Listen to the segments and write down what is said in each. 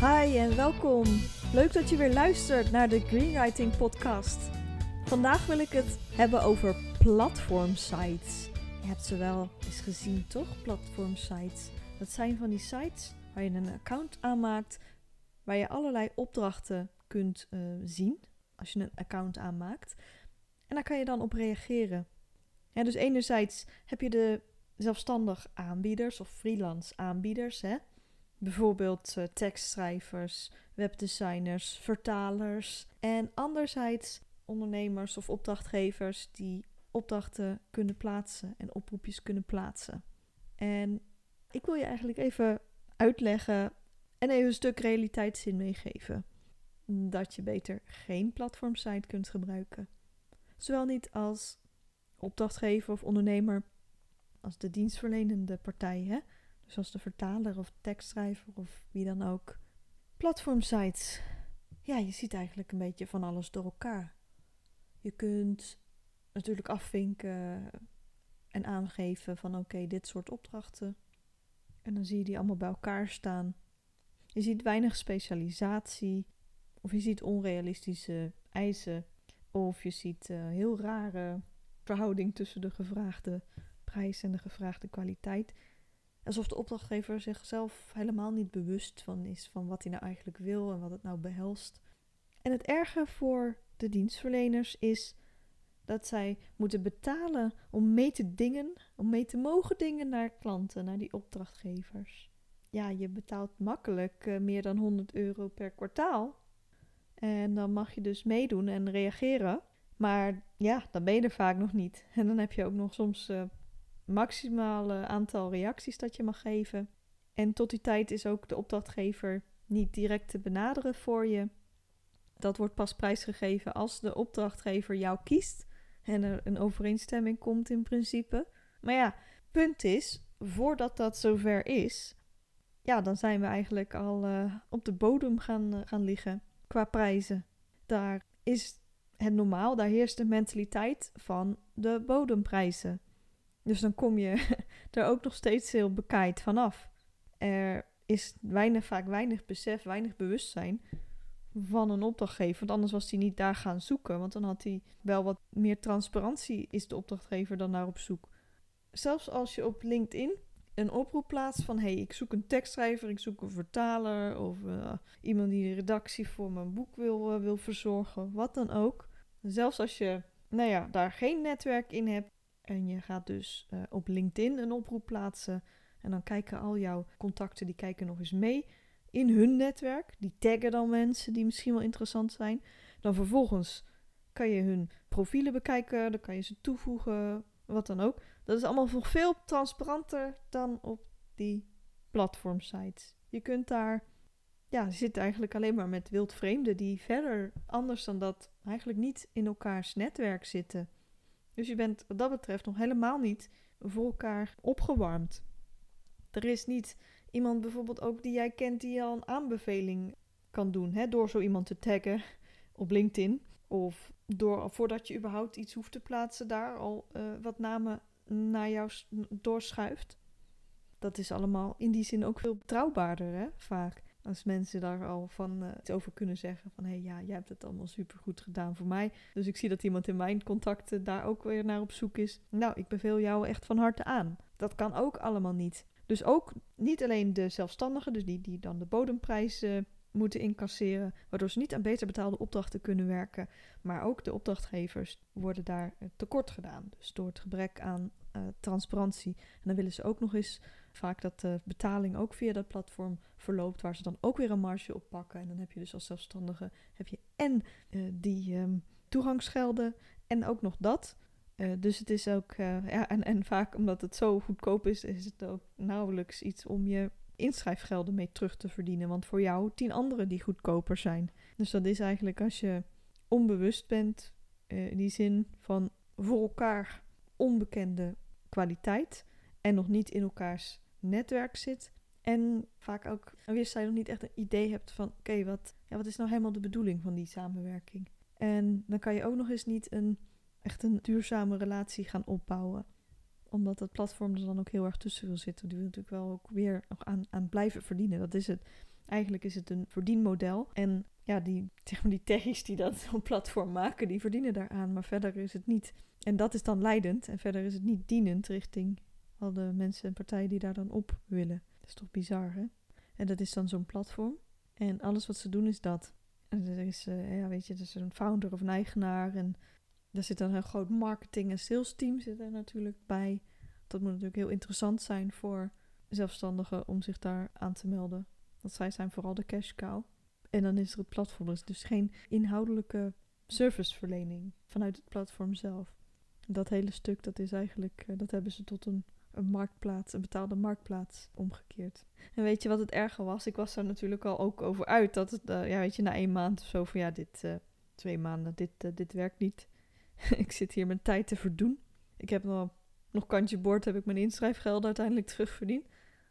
Hi en welkom. Leuk dat je weer luistert naar de Greenwriting Podcast. Vandaag wil ik het hebben over platformsites. Je hebt ze wel eens gezien, toch? Platformsites. Dat zijn van die sites waar je een account aanmaakt, waar je allerlei opdrachten kunt uh, zien als je een account aanmaakt. En daar kan je dan op reageren. Dus enerzijds heb je de zelfstandig aanbieders of freelance aanbieders. Hè? Bijvoorbeeld uh, tekstschrijvers, webdesigners, vertalers. En anderzijds ondernemers of opdrachtgevers die opdrachten kunnen plaatsen en oproepjes kunnen plaatsen. En ik wil je eigenlijk even uitleggen en even een stuk realiteitszin meegeven. Dat je beter geen platformsite kunt gebruiken. Zowel niet als opdrachtgever of ondernemer als de dienstverlenende partij. Hè? Dus als de vertaler of tekstschrijver of wie dan ook. Platformsites. Ja, je ziet eigenlijk een beetje van alles door elkaar. Je kunt natuurlijk afvinken en aangeven van oké, dit soort opdrachten. En dan zie je die allemaal bij elkaar staan. Je ziet weinig specialisatie. Of je ziet onrealistische eisen. Of je ziet uh, heel rare verhouding tussen de gevraagde prijs en de gevraagde kwaliteit. Alsof de opdrachtgever zichzelf helemaal niet bewust van is van wat hij nou eigenlijk wil en wat het nou behelst. En het erge voor de dienstverleners is dat zij moeten betalen om mee te dingen, om mee te mogen dingen naar klanten, naar die opdrachtgevers. Ja, je betaalt makkelijk uh, meer dan 100 euro per kwartaal. En dan mag je dus meedoen en reageren. Maar ja, dan ben je er vaak nog niet. En dan heb je ook nog soms uh, maximale aantal reacties dat je mag geven. En tot die tijd is ook de opdrachtgever niet direct te benaderen voor je. Dat wordt pas prijsgegeven als de opdrachtgever jou kiest en er een overeenstemming komt in principe. Maar ja, punt is, voordat dat zover is, ja, dan zijn we eigenlijk al uh, op de bodem gaan, uh, gaan liggen qua prijzen. Daar is het normaal, daar heerst de mentaliteit van de bodemprijzen. Dus dan kom je er ook nog steeds heel bekaaid vanaf. Er is weinig, vaak weinig besef, weinig bewustzijn van een opdrachtgever. Want anders was hij niet daar gaan zoeken. Want dan had hij wel wat meer transparantie, is de opdrachtgever dan naar op zoek. Zelfs als je op LinkedIn een oproep plaatst van... hey, ik zoek een tekstschrijver, ik zoek een vertaler... of uh, iemand die de redactie voor mijn boek wil, uh, wil verzorgen, wat dan ook. Zelfs als je nou ja, daar geen netwerk in hebt... en je gaat dus uh, op LinkedIn een oproep plaatsen... en dan kijken al jouw contacten, die kijken nog eens mee in hun netwerk. Die taggen dan mensen die misschien wel interessant zijn. Dan vervolgens kan je hun profielen bekijken, dan kan je ze toevoegen, wat dan ook. Dat is allemaal nog veel transparanter dan op die platformsites. Je kunt daar, ja, zit eigenlijk alleen maar met wildvreemden die verder anders dan dat eigenlijk niet in elkaars netwerk zitten. Dus je bent wat dat betreft nog helemaal niet voor elkaar opgewarmd. Er is niet iemand bijvoorbeeld ook die jij kent die al een aanbeveling kan doen. Hè, door zo iemand te taggen op LinkedIn. Of door, voordat je überhaupt iets hoeft te plaatsen, daar al uh, wat namen naar jou doorschuift. Dat is allemaal in die zin ook veel betrouwbaarder, hè, vaak. Als mensen daar al van uh, iets over kunnen zeggen. Van hé, hey, ja, jij hebt het allemaal supergoed gedaan voor mij. Dus ik zie dat iemand in mijn contacten daar ook weer naar op zoek is. Nou, ik beveel jou echt van harte aan. Dat kan ook allemaal niet. Dus ook niet alleen de zelfstandigen, dus die, die dan de bodemprijs uh, moeten incasseren, waardoor ze niet aan beter betaalde opdrachten kunnen werken, maar ook de opdrachtgevers worden daar uh, tekort gedaan. Dus door het gebrek aan uh, transparantie. En dan willen ze ook nog eens vaak dat de betaling ook via dat platform verloopt, waar ze dan ook weer een marge op pakken. En dan heb je dus als zelfstandige heb je en die um, toegangsgelden en ook nog dat. Dus het is ook, ja, en, en vaak omdat het zo goedkoop is, is het ook nauwelijks iets om je inschrijfgelden mee terug te verdienen. Want voor jou tien anderen die goedkoper zijn. Dus dat is eigenlijk als je onbewust bent, uh, in die zin van voor elkaar onbekende kwaliteit en nog niet in elkaars netwerk zit. En vaak ook weerszijdig nog niet echt een idee hebt van oké, wat, ja, wat is nou helemaal de bedoeling van die samenwerking? En dan kan je ook nog eens niet een echt een duurzame relatie gaan opbouwen. Omdat dat platform er dan ook heel erg tussen wil zitten. Die wil natuurlijk wel ook weer aan, aan blijven verdienen. Dat is het. Eigenlijk is het een verdienmodel. En ja, die, zeg maar die techies die dat zo'n platform maken, die verdienen daaraan. Maar verder is het niet. En dat is dan leidend. En verder is het niet dienend richting al de mensen en partijen die daar dan op willen. Dat is toch bizar, hè? En dat is dan zo'n platform. En alles wat ze doen is dat. En er is, uh, ja, weet je, er is een founder of een eigenaar. En daar zit dan een groot marketing- en sales team zit er natuurlijk bij. Dat moet natuurlijk heel interessant zijn voor zelfstandigen om zich daar aan te melden. Want zij zijn vooral de cash cow. En dan is er het platform. Dus, dus geen inhoudelijke serviceverlening vanuit het platform zelf. Dat hele stuk, dat is eigenlijk, uh, dat hebben ze tot een, een marktplaats, een betaalde marktplaats omgekeerd. En weet je wat het erger was? Ik was daar natuurlijk al ook over uit. Dat het, uh, ja, weet je, na één maand of zo van ja, dit, uh, twee maanden, dit, dit werkt niet. ik zit hier mijn tijd te verdoen. Ik heb nog, nog kantje boord, heb ik mijn inschrijfgeld uiteindelijk terugverdiend.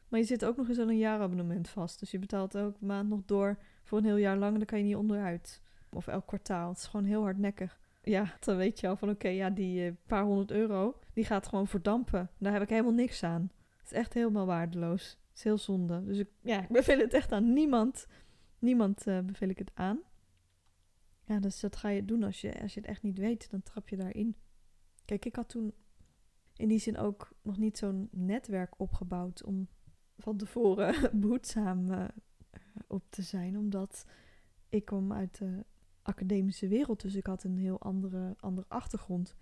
Maar je zit ook nog eens aan een jaarabonnement vast. Dus je betaalt elke maand nog door voor een heel jaar lang. Dan kan je niet onderuit. Of elk kwartaal. Het is gewoon heel hardnekkig. Ja, dan weet je al van oké, ja, die uh, paar honderd euro, die gaat gewoon verdampen. Daar heb ik helemaal niks aan. Het is echt helemaal waardeloos. Het is heel zonde. Dus ik, ja, ik beveel het echt aan niemand. Niemand uh, beveel ik het aan. Ja, dus dat ga je doen als je, als je het echt niet weet. Dan trap je daarin. Kijk, ik had toen in die zin ook nog niet zo'n netwerk opgebouwd om van tevoren behoedzaam uh, op te zijn. Omdat ik kwam uit de academische wereld, dus ik had een heel andere, andere achtergrond.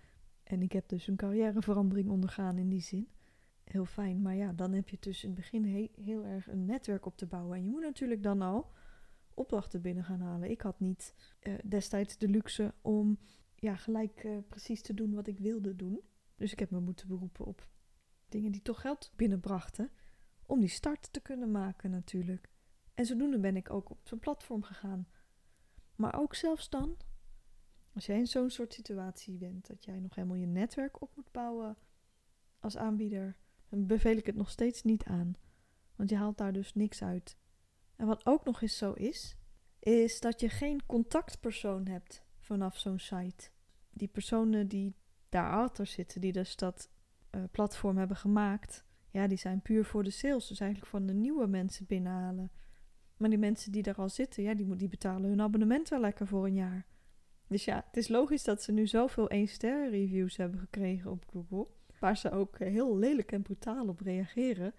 En ik heb dus een carrièreverandering ondergaan in die zin. Heel fijn, maar ja, dan heb je dus in het begin he heel erg een netwerk op te bouwen. En je moet natuurlijk dan al opdrachten binnen gaan halen. Ik had niet uh, destijds de luxe om ja, gelijk uh, precies te doen wat ik wilde doen. Dus ik heb me moeten beroepen op dingen die toch geld binnenbrachten. Om die start te kunnen maken natuurlijk. En zodoende ben ik ook op zo'n platform gegaan. Maar ook zelfs dan, als jij in zo'n soort situatie bent, dat jij nog helemaal je netwerk op moet bouwen als aanbieder, dan beveel ik het nog steeds niet aan. Want je haalt daar dus niks uit. En wat ook nog eens zo is, is dat je geen contactpersoon hebt vanaf zo'n site. Die personen die daarachter zitten, die dus dat uh, platform hebben gemaakt, ja, die zijn puur voor de sales. Dus eigenlijk van de nieuwe mensen binnenhalen. Maar die mensen die daar al zitten, ja, die, die betalen hun abonnement wel lekker voor een jaar. Dus ja, het is logisch dat ze nu zoveel 1-sterren reviews hebben gekregen op Google. Waar ze ook heel lelijk en brutaal op reageren.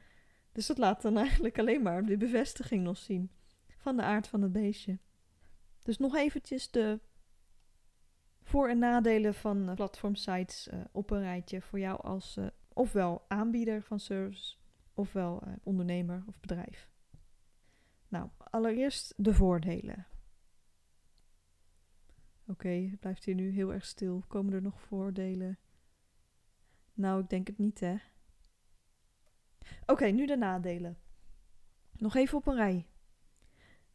Dus dat laat dan eigenlijk alleen maar de bevestiging nog zien van de aard van het beestje. Dus nog eventjes de voor- en nadelen van uh, platformsites uh, op een rijtje voor jou als uh, ofwel aanbieder van service, ofwel ondernemer of bedrijf. Nou, allereerst de voordelen. Oké, het blijft hier nu heel erg stil. Komen er nog voordelen? Nou, ik denk het niet, hè. Oké, nu de nadelen. Nog even op een rij.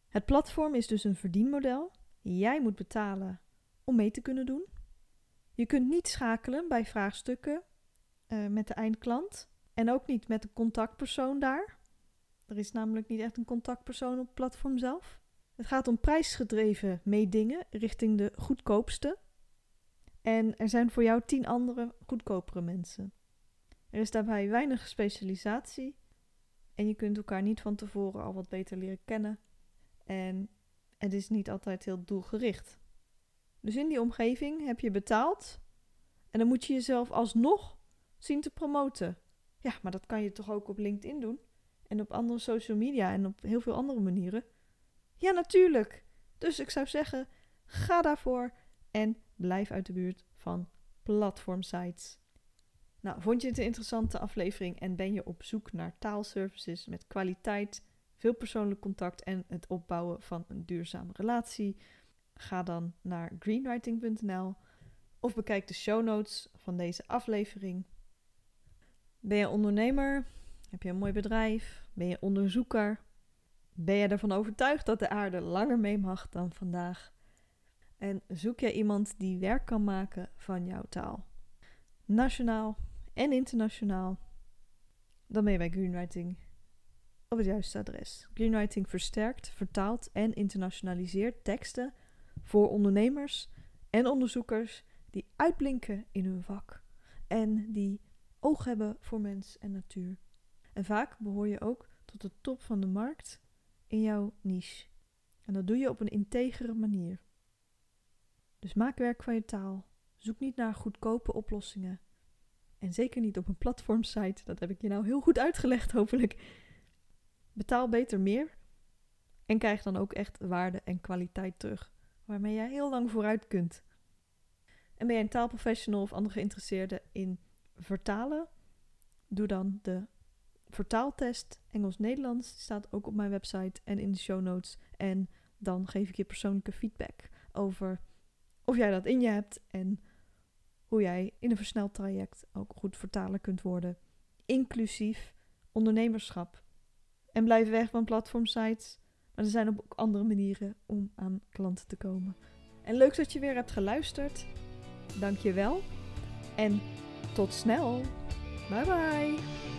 Het platform is dus een verdienmodel. Jij moet betalen om mee te kunnen doen. Je kunt niet schakelen bij vraagstukken uh, met de eindklant. En ook niet met de contactpersoon daar. Er is namelijk niet echt een contactpersoon op het platform zelf. Het gaat om prijsgedreven meedingen richting de goedkoopste. En er zijn voor jou tien andere goedkopere mensen. Er is daarbij weinig specialisatie. En je kunt elkaar niet van tevoren al wat beter leren kennen. En het is niet altijd heel doelgericht. Dus in die omgeving heb je betaald. En dan moet je jezelf alsnog zien te promoten. Ja, maar dat kan je toch ook op LinkedIn doen? En op andere social media en op heel veel andere manieren. Ja, natuurlijk. Dus ik zou zeggen, ga daarvoor en blijf uit de buurt van platformsites. Nou, vond je het een interessante aflevering en ben je op zoek naar taalservices met kwaliteit, veel persoonlijk contact en het opbouwen van een duurzame relatie? Ga dan naar greenwriting.nl of bekijk de show notes van deze aflevering. Ben je ondernemer? Heb je een mooi bedrijf? Ben je onderzoeker? Ben je ervan overtuigd dat de aarde langer mee mag dan vandaag? En zoek je iemand die werk kan maken van jouw taal? Nationaal en internationaal? Dan ben je bij Greenwriting op het juiste adres. Greenwriting versterkt, vertaalt en internationaliseert teksten voor ondernemers en onderzoekers die uitblinken in hun vak en die oog hebben voor mens en natuur. En vaak behoor je ook tot de top van de markt in jouw niche. En dat doe je op een integere manier. Dus maak werk van je taal. Zoek niet naar goedkope oplossingen. En zeker niet op een platformsite. Dat heb ik je nou heel goed uitgelegd, hopelijk. Betaal beter meer. En krijg dan ook echt waarde en kwaliteit terug. Waarmee jij heel lang vooruit kunt. En ben jij een taalprofessional of andere geïnteresseerde in vertalen? Doe dan de vertaaltest Engels-Nederlands. staat ook op mijn website en in de show notes. En dan geef ik je persoonlijke feedback over of jij dat in je hebt en hoe jij in een versneld traject ook goed vertaler kunt worden, inclusief ondernemerschap. En blijf weg van platformsites, maar er zijn ook andere manieren om aan klanten te komen. En leuk dat je weer hebt geluisterd. Dank je wel en tot snel. Bye bye.